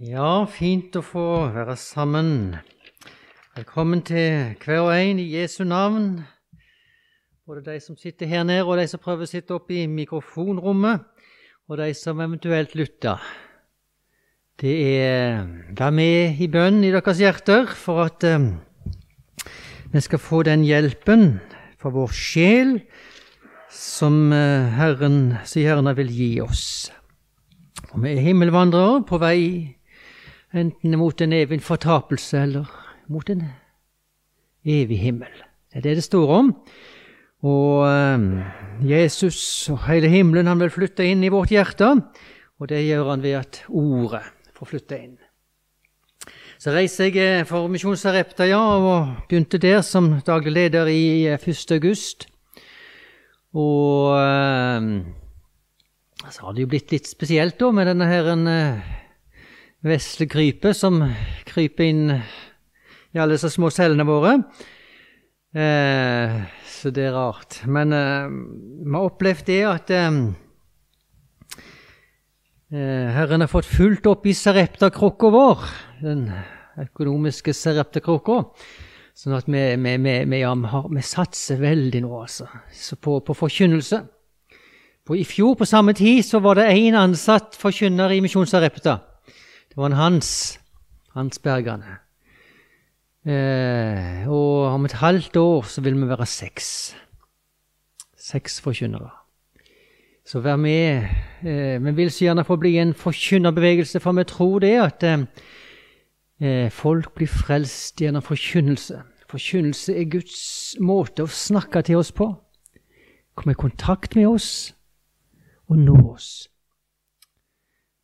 Ja, fint å få være sammen. Velkommen til hver og en i Jesu navn. Både de som sitter her nede, og de som prøver å sitte oppe i mikrofonrommet, og de som eventuelt lytter. Det er Vær med i bønn i deres hjerter for at eh, vi skal få den hjelpen for vår sjel som eh, Herren, sier Herren, vil gi oss. For vi er himmelvandrere på vei enten mot en evig fortapelse eller mot en evig himmel. Det er det det står om. Og eh, Jesus og hele himmelen han vil flytte inn i vårt hjerte, og det gjør han ved at ordet får flytte inn. Så reiser jeg eh, for Misjonsarepta, ja, og begynte der som daglig leder i 1. august. Og eh, så har det jo blitt litt spesielt da med denne her eh, vesle krypet som kryper inn i alle disse små cellene våre. Eh, så det er rart. Men eh, vi har opplevd det at eh, eh Herren har fått fullt opp i Sarepta-krukka vår, den økonomiske Sarepta-krukka. Sånn at vi, vi, vi, vi, har, vi satser veldig nå, altså, på, på forkynnelse. På, I fjor på samme tid så var det én ansatt forkynner i Misjonsarepta. Det var en Hans. Hans Bergane. Eh, og om et halvt år så vil vi være seks. Seks forkynnere. Så vær med. Eh, vi vil så gjerne få bli en forkynnerbevegelse, for vi tror det at eh, eh, folk blir frelst gjennom forkynnelse. Forkynnelse er Guds måte å snakke til oss på. Komme i kontakt med oss og nå oss.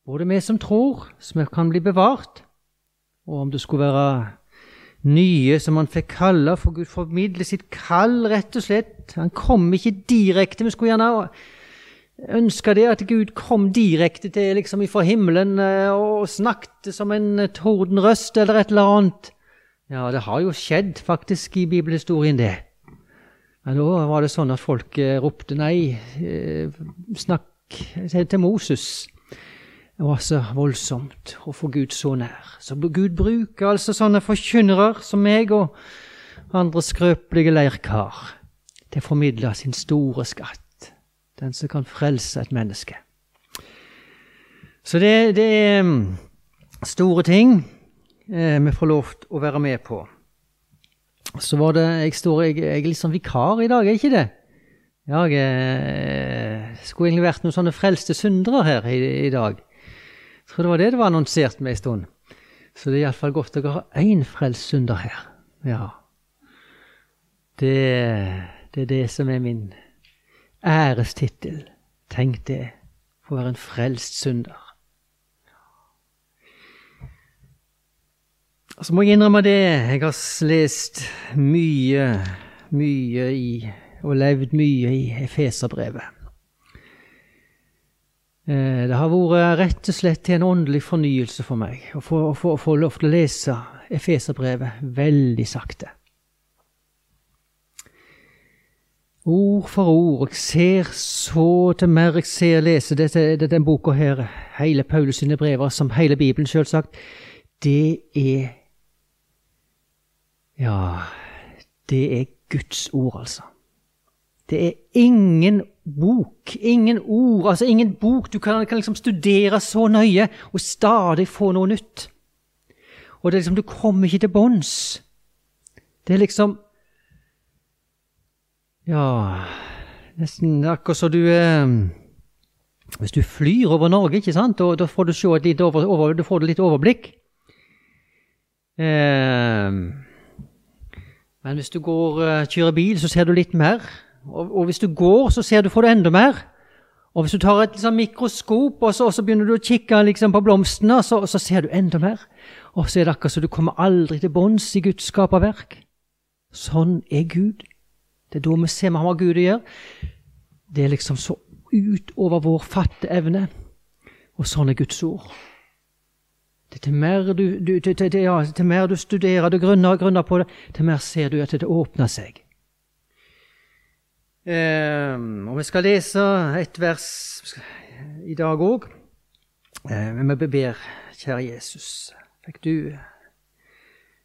Både vi som tror, som kan bli bevart, og om det skulle være nye som han fikk kalle, for Gud formidler sitt kall, rett og slett. Han kom ikke direkte. Vi skulle gjerne ønske det at Gud kom direkte til liksom ifra himmelen eh, og snakket som en tordenrøst eller et eller annet. Ja, det har jo skjedd faktisk i bibelhistorien, det. Men da var det sånn at folk eh, ropte nei, eh, snakk til Moses. Det var så voldsomt å få Gud så nær. Så Gud bruker altså sånne forkynnere som meg og andre skrøpelige leirkar til å formidle sin store skatt, den som kan frelse et menneske. Så det, det er mm, store ting eh, vi får lov til å være med på. Så var det Jeg står jeg, jeg er litt sånn vikar i dag, er ikke det? Jeg eh, skulle egentlig vært noen sånne frelste syndere her i, i dag. Jeg tror det var det det var annonsert med en stund. Så det er iallfall godt å ha én frelst synder her. Ja. Det, det, er det som er min ærestittel. Tenk det, å være en frelst synder. Så må jeg innrømme det. Jeg har lest mye, mye i og levd mye i Efeserbrevet. Eh, det har vært rett og slett til en åndelig fornyelse for meg å få, få, få lov til å lese Efeserbrevet veldig sakte. Ord for ord. Jeg ser så til mer jeg ser lese dette, denne boka her, hele Paulus sine brever, som hele Bibelen, selvsagt, det er Ja, det er Guds ord, altså. Det er ingen bok, ingen ord, altså ingen bok du kan, kan liksom studere så nøye og stadig få noe nytt. Og det er liksom, du kommer ikke til bunns. Det er liksom Ja, nesten akkurat så du eh, Hvis du flyr over Norge, ikke sant, da, får du se litt over, over, du får litt overblikk. Eh, men hvis du går, uh, kjører bil, så ser du litt mer. Og, og, hvis du går, så ser du, får du enda mer. Og hvis du tar et liksom, mikroskop og så, og så, begynner du å kikke liksom, på blomstene, så, så, ser du enda mer. Og så er det akkurat så du kommer aldri til bunns i Guds skaperverk. Sånn er Gud. Det er da vi ser vi har Gud å gjøre. Det er liksom så utover vår fatteevne. Og sånn er Guds ord. Det til mer du, du, til, til, ja, til mer du studerer, du grunner, grunner på det, til mer ser du at det åpner seg. Eh, og vi skal lese et vers i dag òg. Eh, vi ber kjære Jesus, fikk du,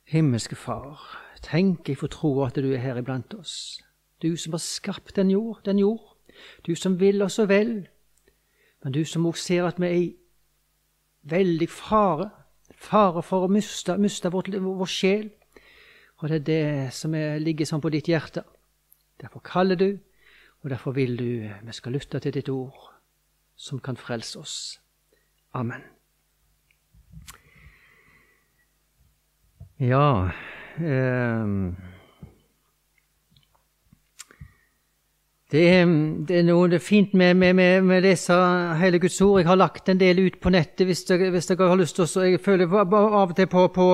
himmelske Far, tenk jeg får tro at du er her iblant oss. Du som har skapt den jord, den jord. Du som vil oss så vel. Men du som også ser at vi er i veldig fare. Fare for å miste, miste vår, vår sjel. Og det er det som er, ligger sånn på ditt hjerte. Derfor kaller du, og derfor vil du vi skal lytte til ditt ord, som kan frelse oss. Amen. Ja eh, det, er, det, er, noe det er fint med, med, med, disse hele Guds ord. Jeg har lagt en del ut på nettet hvis dere, hvis dere har lyst til å Jeg føler av og til på, på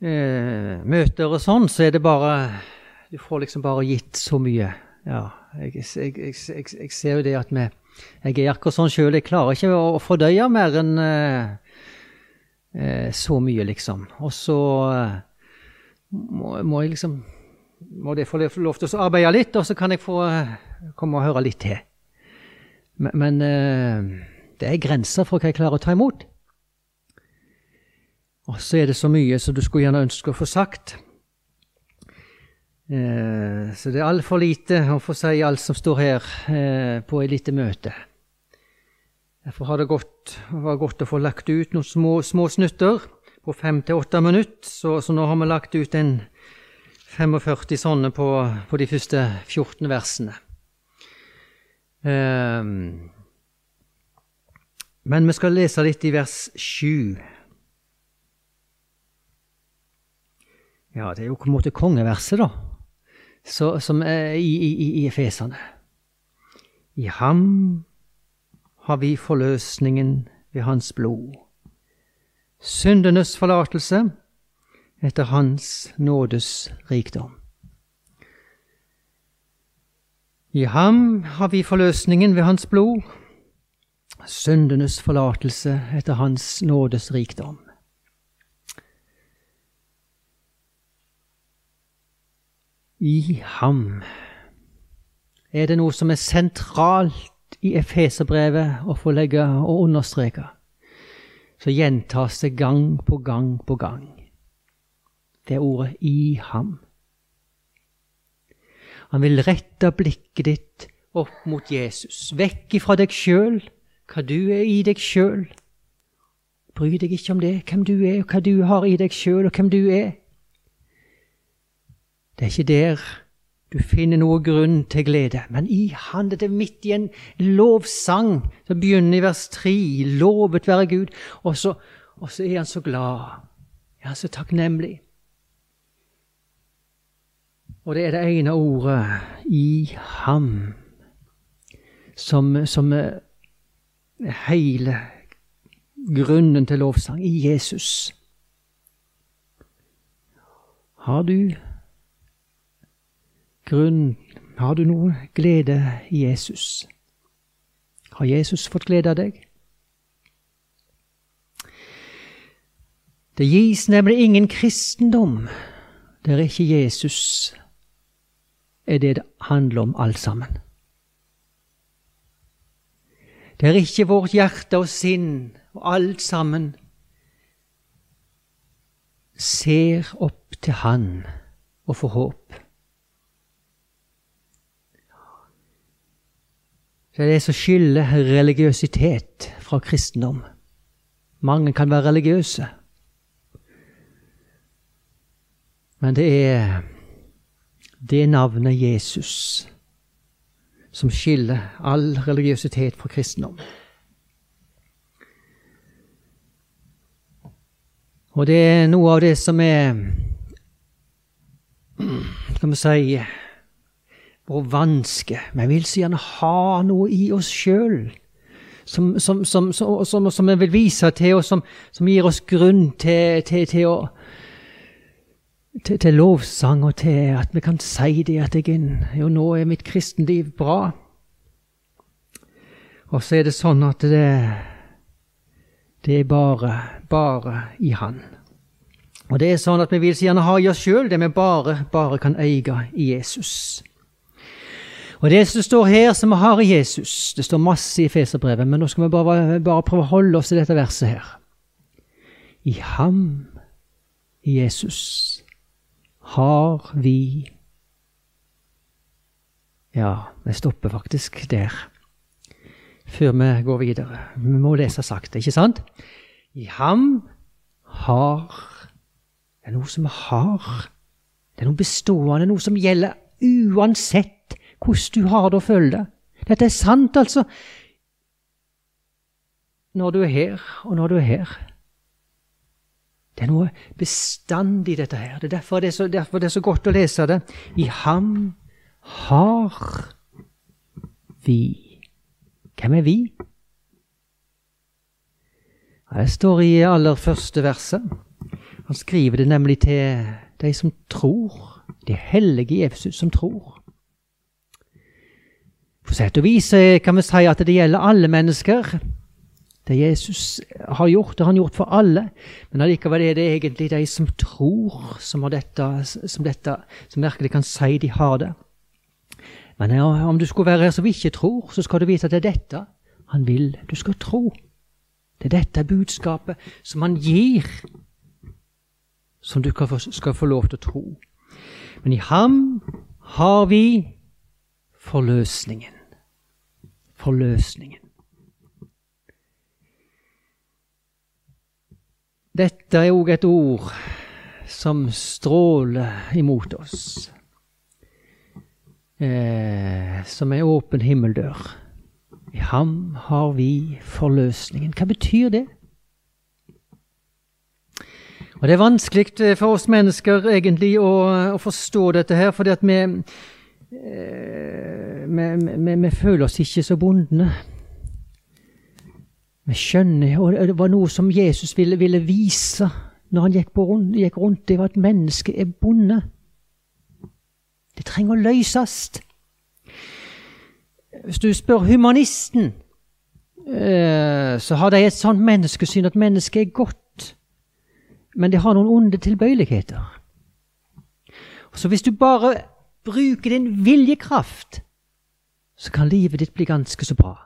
eh, møter og sånn, så er det bare Du får liksom bare gitt så mye. Ja, jeg, jeg, jeg, jeg ser jo det at vi Jeg er akkurat sånn sjøl. Jeg klarer ikke å fordøye mer enn eh, eh, så mye, liksom. Og så eh, må, må, jeg liksom Må det få lov til å arbeide litt, og så kan jeg få eh, komme og høre litt til. Men, men eh, det er grenser for hva jeg klarer å ta imot. Og så er det så mye som du skulle gjerne ønske å få sagt. Eh, så det er altfor lite å få si alt som står her eh, på et lite møte. Derfor har det gått, var godt å få lagt ut noen små, små snutter på fem til åtte minutter. Så, så, nå har vi lagt ut en 45 sånne på, på de første 14 versene. Eh, men vi skal lese litt i vers 7. Ja, det er jo på en måte kongeverset, da, så, som er i, i, i Efesene. I ham har vi forløsningen ved hans blod. Syndenes forlatelse etter hans nådes rikdom. I ham har vi forløsningen ved hans blod, syndenes forlatelse etter hans nådes rikdom. I ham. Er det noe som er sentralt i Efeserbrevet å få legge og understreke, så gjentas det gang på gang på gang. Det er ordet 'i ham'. Han vil rette blikket ditt opp mot Jesus, vekk ifra deg sjøl, hva du er i deg sjøl. Bry deg ikke om det, hvem du er, og hva du har i deg sjøl, og hvem du er. Det er ikke der du finner noe grunn til glede, men i Han det er midt i en lovsang som begynner i vers 3. Lovet være Gud. Og så, og så er han så glad. Er han så takknemlig. Og det er det ene ordet i ham som, som er hele grunnen til lovsang. I Jesus. Har du grunn har du noe glede i Jesus? Har Jesus fått glede av deg? Det gis nemlig ingen kristendom der ikke Jesus er det det handler om alt sammen. Det er ikke vårt hjerte og sinn og alt sammen ser opp til Han og får håp. Det er det som skiller religiøsitet fra kristendom. Mange kan være religiøse. Men det er det navnet Jesus som skiller all religiøsitet fra kristendom. Og det er noe av det som er Skal vi si vår vanske. Vi vil så gjerne ha noe i oss sjøl som, som, som, som, vi vil vise til, og som, gir oss grunn til, til, til å til, til, lovsang og til at vi kan si det at jeg, jo, nå er mitt kristenliv bra. Og så er det sånn at det, det er bare, bare i Han. Og det er sånn at vi vil så gjerne ha i oss sjøl det vi bare, bare kan eie i Jesus. Og det som står her, som vi har i Jesus Det står masse i Feserbrevet, men nå skal vi bare, bare prøve å holde oss til dette verset her. I ham, i Jesus, har vi Ja, vi stopper faktisk der før vi går videre. Vi må lese sakte, ikke sant? I ham har Det er noe som har. Det er noe bestående, noe som gjelder uansett hvordan du har det å føle det. Dette er sant, altså. Når du er her, og når du er her. Det er noe bestandig, dette her. Det er derfor det er så, det er så godt å lese det. I ham har vi Hvem er vi? Det står i aller første verset. Han skriver det nemlig til de som tror. De hellige i Efesus som tror. På sett og vis eh, kan vi si at det gjelder alle mennesker. Det Jesus har gjort, det har han gjort for alle. Men allikevel er det egentlig de som tror, som, dette, som, dette, som virkelig kan si de har det. Men om du skulle være her som ikke tror, så skal du vite at det er dette han vil du skal tro. Det er dette budskapet som han gir, som du skal få lov til å tro. Men i ham har vi forløsningen. Forløsningen. Dette er òg et ord som stråler imot oss. Eh, som ei åpen himmeldør. I ham har vi forløsningen. Hva betyr det? Og Det er vanskelig for oss mennesker egentlig å, å forstå dette her, fordi at vi, vi, vi føler oss ikke så bondene. Vi skjønner, og det var noe som Jesus ville, ville vise når han gikk, rundt, gikk rundt, det var at mennesket er bonde. Det trenger å løses. Hvis du spør humanisten, eh, så har de et sånt menneskesyn at mennesket er godt, men det har noen onde tilbøyeligheter. Så hvis du bare bruker din viljekraft, så kan livet ditt bli ganske så bra.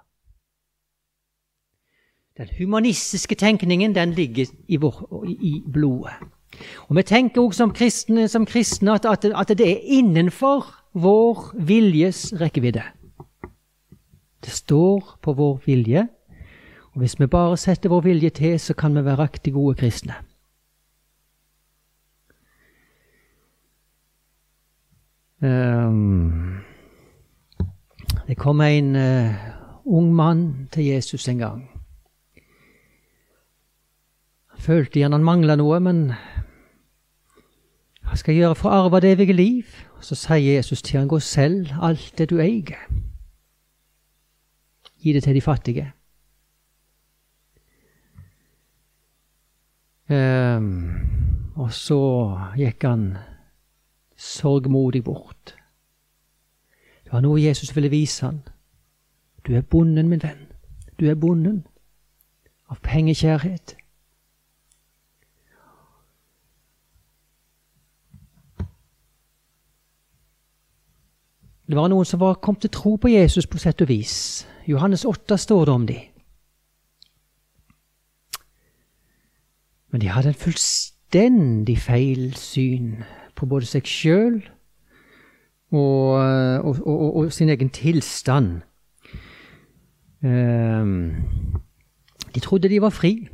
Den humanistiske tenkningen den ligger i, vår, i blodet. Og Vi tenker også som kristne, som kristne at, at, det er innenfor vår viljes rekkevidde. Det står på vår vilje, og hvis vi bare setter vår vilje til, så kan vi være riktig gode kristne. Um, det kom en uh, ung mann til Jesus en gang. Han Følte igjen han mangla noe, men hva skal jeg gjøre for å arve det evige liv? Og Så sier Jesus til han, gå selv alt det du eier. Gi det til de fattige. Um, og så gikk han sorgmodig bort. Det var noe Jesus ville vise han. Du er bonden, min venn. Du er bonden av pengekjærhet. Det var noen som var kommet til tro på Jesus på sett og vis. Johannes 8 står det om de. Men de hadde en fullstendig feil syn på både seg sjøl og, og, og, og, sin egen tilstand. Um, de trodde de var fri.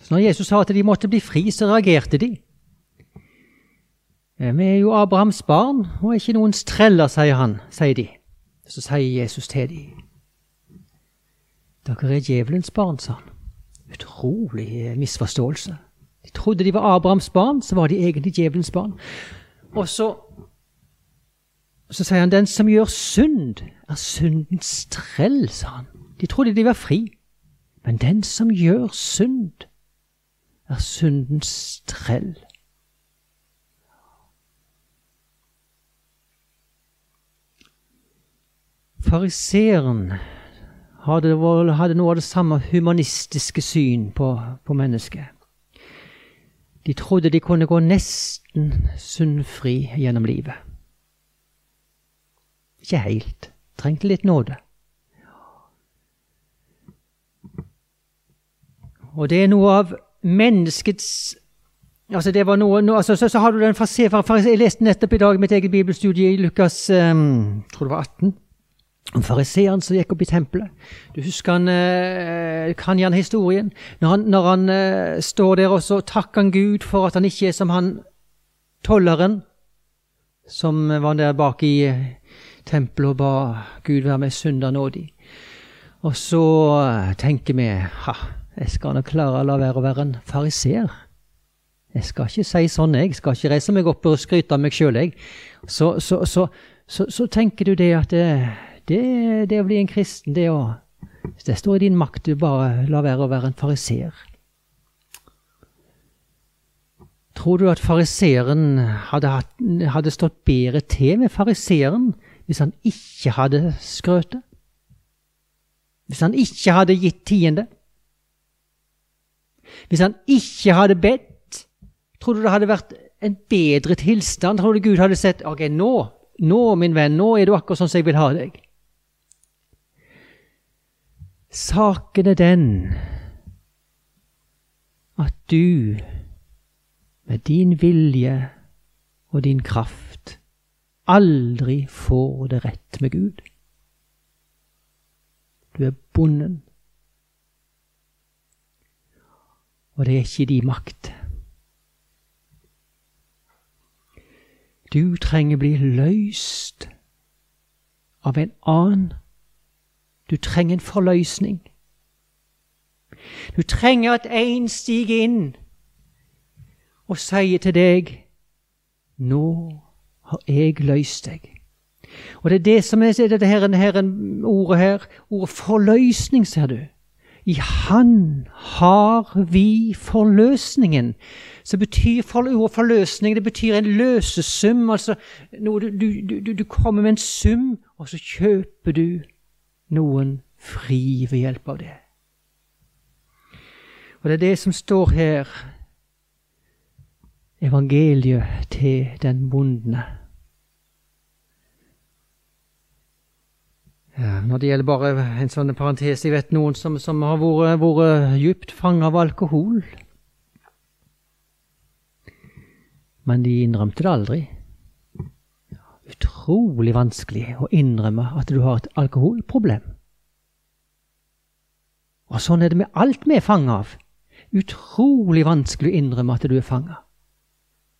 Så når Jesus sa at de måtte bli fri, så reagerte de. Eh, vi er jo Abrahams barn og er ikke noens treller, sier han, sier de. Så sier Jesus til dem. Dere er djevelens barn, sa han. Utrolig eh, misforståelse. De trodde de var Abrahams barn, så var de egentlig djevelens barn. Og så, så sier han den som gjør synd, er syndens trell, sa han. De trodde de var fri. Men den som gjør synd, er syndens trell. Fariseeren hadde, hadde, noe av det samme humanistiske syn på, på mennesket. De trodde de kunne gå nesten syndfri gjennom livet. Ikke helt. Trengte litt nåde. Og det er noe av menneskets Altså det var noe, no, altså, så, så, har du den fariser, Jeg leste nettopp i dag mitt eget bibelstudie i Lukas um, tror det var 18. Om fariseeren som gikk opp i tempelet. Du husker han, eh, kan gjerne historien. Når han, når han eh, står der og så takker han Gud for at han ikke er som han tolleren som var der bak i uh, tempelet og ba Gud være med synder nådig. Og så tenker vi ha, jeg skal nok klare å la være å være en fariseer. Jeg skal ikke si sånn, jeg. skal ikke reise meg opp og skryte av meg sjøl, jeg. Så, så, så, så, tenker du det at det, det, det å bli en kristen, det òg. Det står i din makt, du bare la være å være en fariseer. Tror du at fariseeren hadde, hadde, stått bedre til med fariseeren hvis han ikke hadde skrøtet? Hvis han ikke hadde gitt tiende? Hvis han ikke hadde bedt? Tror du det hadde vært en bedre tilstand? Tror du Gud hadde sett ok, nå, nå min venn, nå er du akkurat sånn som jeg vil ha deg? Saken er den at du med din vilje og din kraft aldri får det rett med Gud. Du er bonden. Og det er ikke din makt. Du trenger bli løst av en annen. Du trenger en forløsning. Du trenger at en stiger inn og sier til deg Nå har jeg løst deg. Og det er det som er dette her, her, ordet her. Ordet forløsning, ser du. I Han har vi forløsningen så betyr ordet forløsning det betyr en løsesum. altså du, du, du, du, kommer med en sum, og så kjøper du noen fri ved hjelp av det. Og det er det som står her. Evangeliet til den bondene. Ja, når det gjelder bare en sånn parentes Jeg vet noen som, som har vært, vært djupt fanga av alkohol. Men de innrømte det aldri. Utrolig vanskelig å innrømme at du har et alkoholproblem. Og sånn er det med alt vi er fanga av. Utrolig vanskelig å innrømme at du er fanga.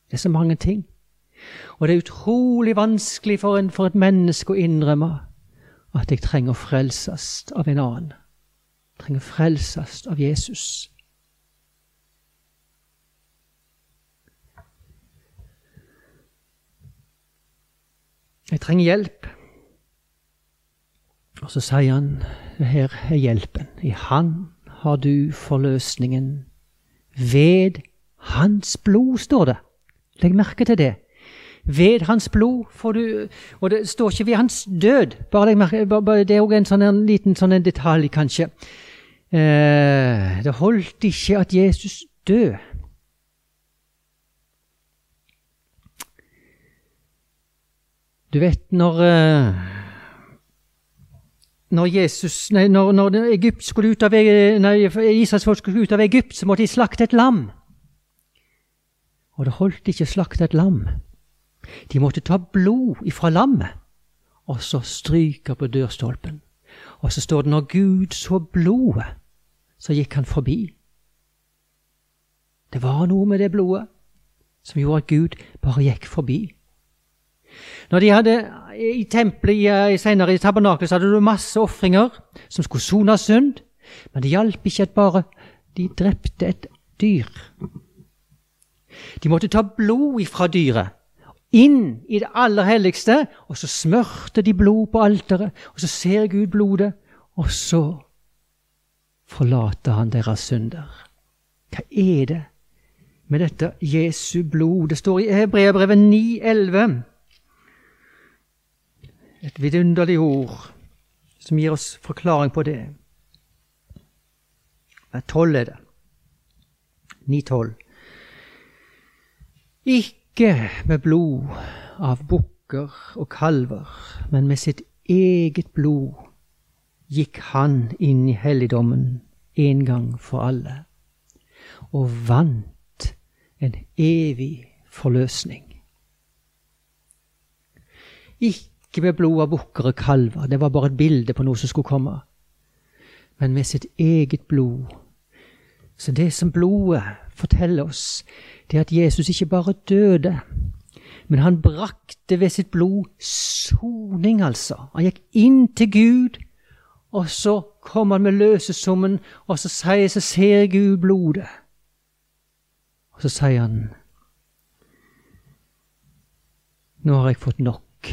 Det er så mange ting. Og det er utrolig vanskelig for, en, for et menneske å innrømme at jeg trenger å frelses av en annen. Jeg trenger å frelses av Jesus. Jeg trenger hjelp. Og så sier han her er hjelpen. I Han har du forløsningen. Ved Hans blod, står det. Legg merke til det. Ved Hans blod får du Og det står ikke ved Hans død. Bare legg merke, bare, Det er òg en, sånn, en liten sånn en detalj, kanskje. Eh, det holdt ikke at Jesus død. Du vet når eh, når, Jesus, nei, når, når Egypt skulle ut av, nei, Israels folk skulle ut av Egypt, så måtte de slakte et lam. Og det holdt ikke å slakte et lam. De måtte ta blod ifra lammet og så stryke på dørstolpen. Og så står det når Gud så blodet, så gikk han forbi. Det var noe med det blodet som gjorde at Gud bare gikk forbi. Når de hadde I tempelet senere i tabernaklet så hadde du masse ofringer som skulle sone synd. Men det hjalp ikke at bare de drepte et dyr. De måtte ta blod ifra dyret, inn i det aller helligste, og så smørte de blod på alteret, og så ser Gud blodet, og så forlater han deres synder. Hva er det med dette Jesu blod? Det står i Hebreabrevet 9,11. Et vidunderlig ord som gir oss forklaring på det. Tolv er det. Ni tolv. Ikke med blod av bukker og kalver, men med sitt eget blod gikk han inn i helligdommen en gang for alle, og vant en evig forløsning. Ikke med blod av bukker og kalver, det var bare et bilde på noe som skulle komme, men med sitt eget blod. Så det som blodet forteller oss, det er at Jesus ikke bare døde, men han brakte ved sitt blod soning, altså. Han gikk inn til Gud, og så kom han med løsesummen, og så sier så ser Gud blodet. Og så sier han Nå har jeg fått nok.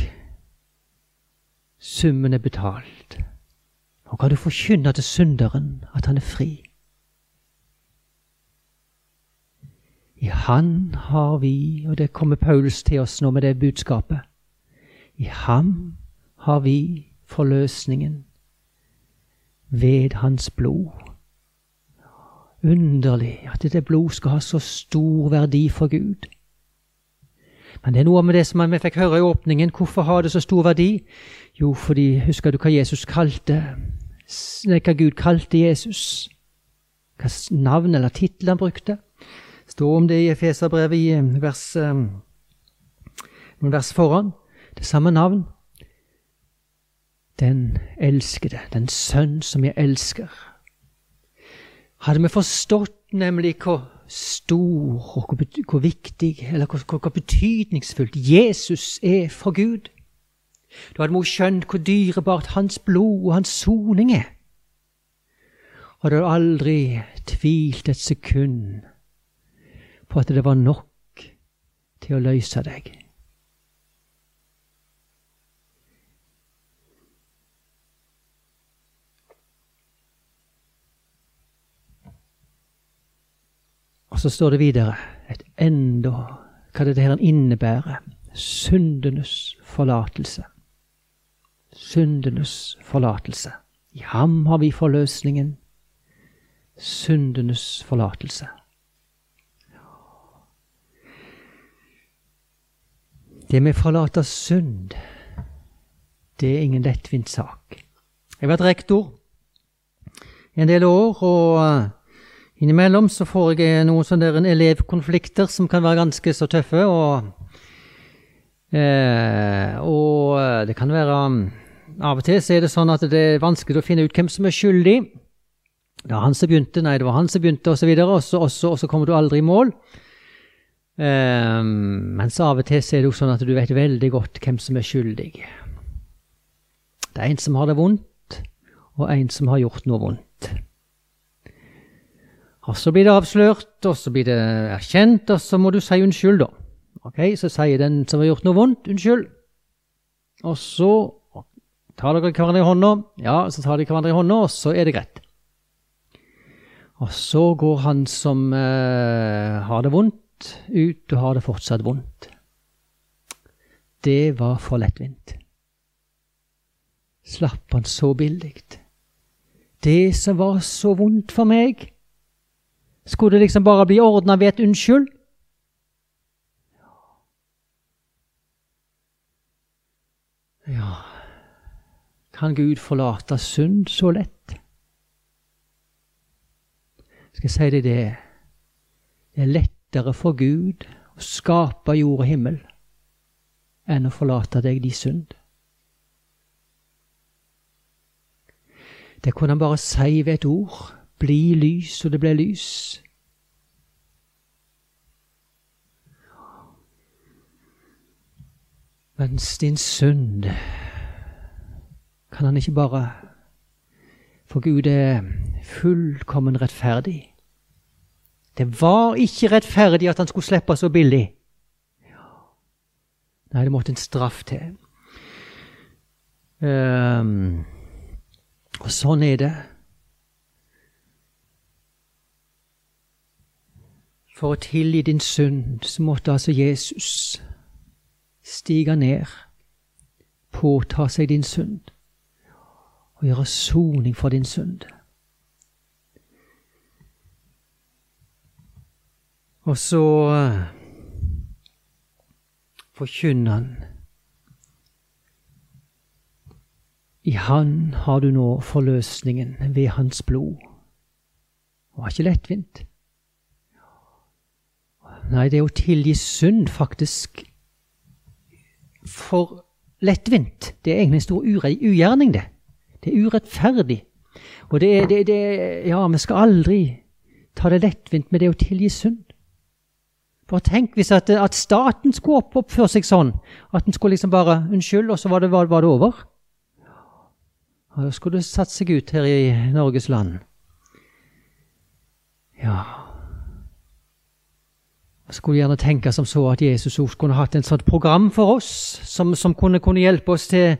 Summen er betalt. Nå kan du forkynne til synderen at han er fri. I Han har vi, og det kommer Paulus til oss nå med det budskapet, i Ham har vi forløsningen ved Hans blod. Underlig at dette blod skal ha så stor verdi for Gud. Men det er noe med det som vi fikk høre i åpningen. Hvorfor har det så stor verdi? Jo, fordi husker du hva Jesus kalte Hva Gud kalte Jesus? Hva navn eller tittel han brukte? står om det i Efeserbrevet i eh, vers, eh, noen vers foran. Det samme navn. Den elskede, den sønn som jeg elsker. Hadde vi forstått nemlig hvor stor og hvor, hvor viktig, eller hvor, hvor, betydningsfullt Jesus er for Gud, da hadde vi skjønt hvor dyrebart hans blod og hans soning er. Og det hadde aldri tvilt et sekund på at det var nok til å løse deg. Så står det videre et enda hva det her innebærer. Syndenes forlatelse. Syndenes forlatelse. I ham har vi forløsningen. Syndenes forlatelse. Det med å forlate synd, det er ingen lettvint sak. Jeg har vært rektor en del år, og eh, innimellom så får jeg noen sånne elevkonflikter som kan være ganske så tøffe. Og, eh, og eh, det kan være Av og til så er det sånn at det er vanskelig å finne ut hvem som er skyldig. Det var han som begynte, nei, det var han som begynte, osv., og, så og, og så kommer du aldri i mål. Eh, mens av og til så er det jo sånn at du vet veldig godt hvem som er skyldig. Det er en som har det vondt, og en som har gjort noe vondt. Og Så blir det avslørt, og så blir det erkjent, og så må du si unnskyld, da. Ok, Så sier den som har gjort noe vondt, unnskyld. Og så tar dere hverandre i hånda, ja, så tar de hverandre i hånda, og så er det greit. Og så går han som eh, har det vondt, ut og har det fortsatt vondt. Det var for lettvint. Slapp han så billig. Det som var så vondt for meg, skulle det liksom bare bli ordna ved et unnskyld? Ja, kan Gud forlate synd så lett? Skal jeg si deg det? Det er lettere for Gud å skape jord og himmel enn å forlate deg de synd. Det kunne han bare si ved et ord. Bli lys, og det ble lys. Mens din synd kan han ikke bare For Gud er fullkommen rettferdig. Det var ikke rettferdig at han skulle slippe så billig. Nei, det måtte en straff til. Um, og sånn er det. For å tilgi din synd så måtte altså Jesus stige ned, påta seg din synd og gjøre soning for din synd. Og så eh, forkynner han I Han har du nå forløsningen ved Hans blod. Det var ikke lettvint. Nei, det å tilgi synd faktisk for lettvint. Det er egentlig en stor ugjerning, det. Det er urettferdig. Og det er, Ja, vi skal aldri ta det lettvint med det å tilgi synd. Bare tenk hvis at, at staten skulle oppføre seg sånn. At den skulle liksom bare Unnskyld, og så var det, var, var det over. Ja, da skulle det satt seg ut her i Norges land. Ja skulle gjerne tenke som så at Jesus også kunne hatt et sånt program for oss, som, som kunne, kunne, hjelpe oss til,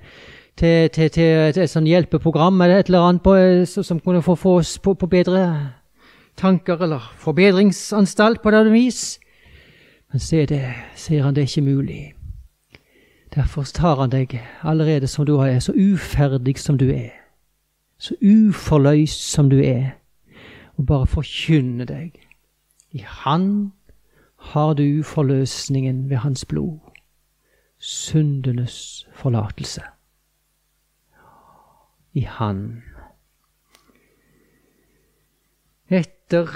til, til, til et sånt hjelpeprogram eller et eller annet på, som kunne få, få oss på, på, bedre tanker, eller forbedringsanstalt på det vis. Men se det, ser han det er ikke mulig. Derfor tar han deg allerede som du er, så uferdig som du er, så uforløst som du er, og bare forkynner deg. I Han har du forløsningen ved Hans blod, syndenes forlatelse. I Han. Etter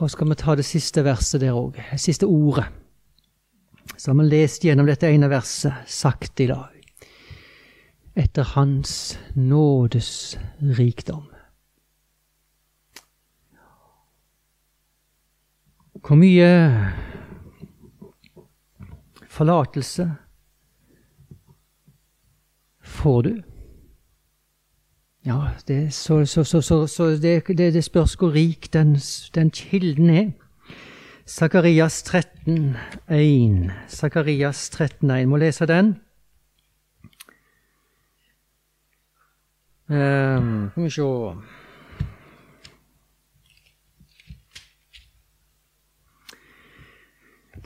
Og skal vi ta det siste verset der òg, siste ordet. Så har vi lest gjennom dette ene verset sakte i dag. Etter Hans nådes rikdom. Hvor mye forlatelse får du? Ja, det, så, så, så, så det, det, det, spørs hvor rik den, den kilden er. Sakarias 13, 13,1. Sakarias 13,1. Må lese den. Um, skal vi se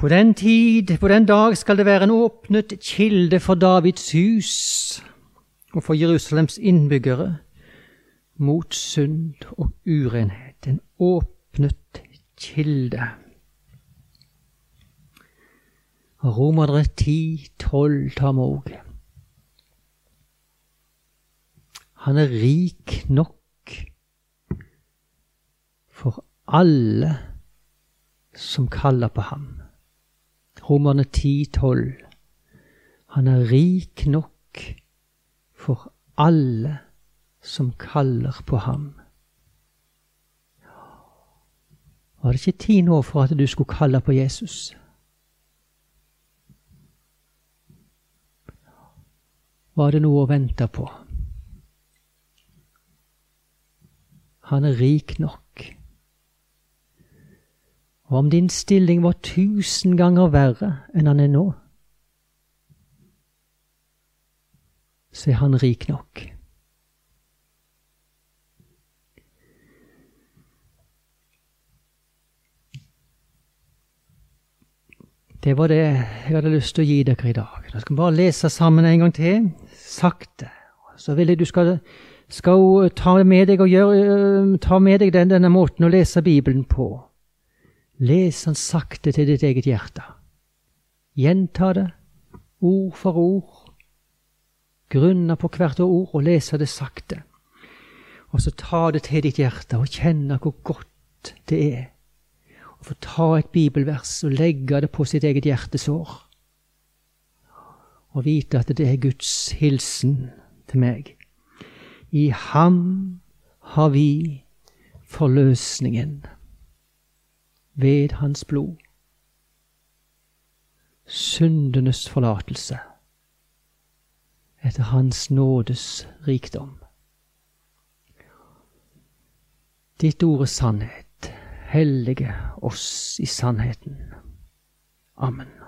På den tid, på den dag, skal det være en åpnet kilde for Davids hus og for Jerusalems innbyggere mot synd og urenhet. En åpnet kilde. Romerne 10, 12 tar vi òg. Han er rik nok for alle som kaller på ham. Romerne 10, 12. Han er rik nok for alle som kaller på ham. Var det ikke tid nå for at du skulle kalle på Jesus? Var det noe å vente på? Han er rik nok. Og om din stilling var tusen ganger verre enn han er nå, så er han rik nok. Det var det jeg hadde lyst til å gi dere i dag. Da skal vi bare lese sammen en gang til, sakte. Så vil jeg du skal, skal ta med deg, gjøre, ta med deg den, denne måten å lese Bibelen på. Les han sakte til ditt eget hjerte. Gjenta det, ord for ord. Grunne på hvert ord og lese det sakte. Og så ta det til ditt hjerte og kjenne hvor godt det er Og få ta et bibelvers og legge det på sitt eget hjertesår. Og vite at det er Guds hilsen til meg. I ham har vi forløsningen ved hans blod. Syndenes forlatelse etter Hans nådes rikdom. Ditt ord er sannhet hellige oss i sannheten. Amen.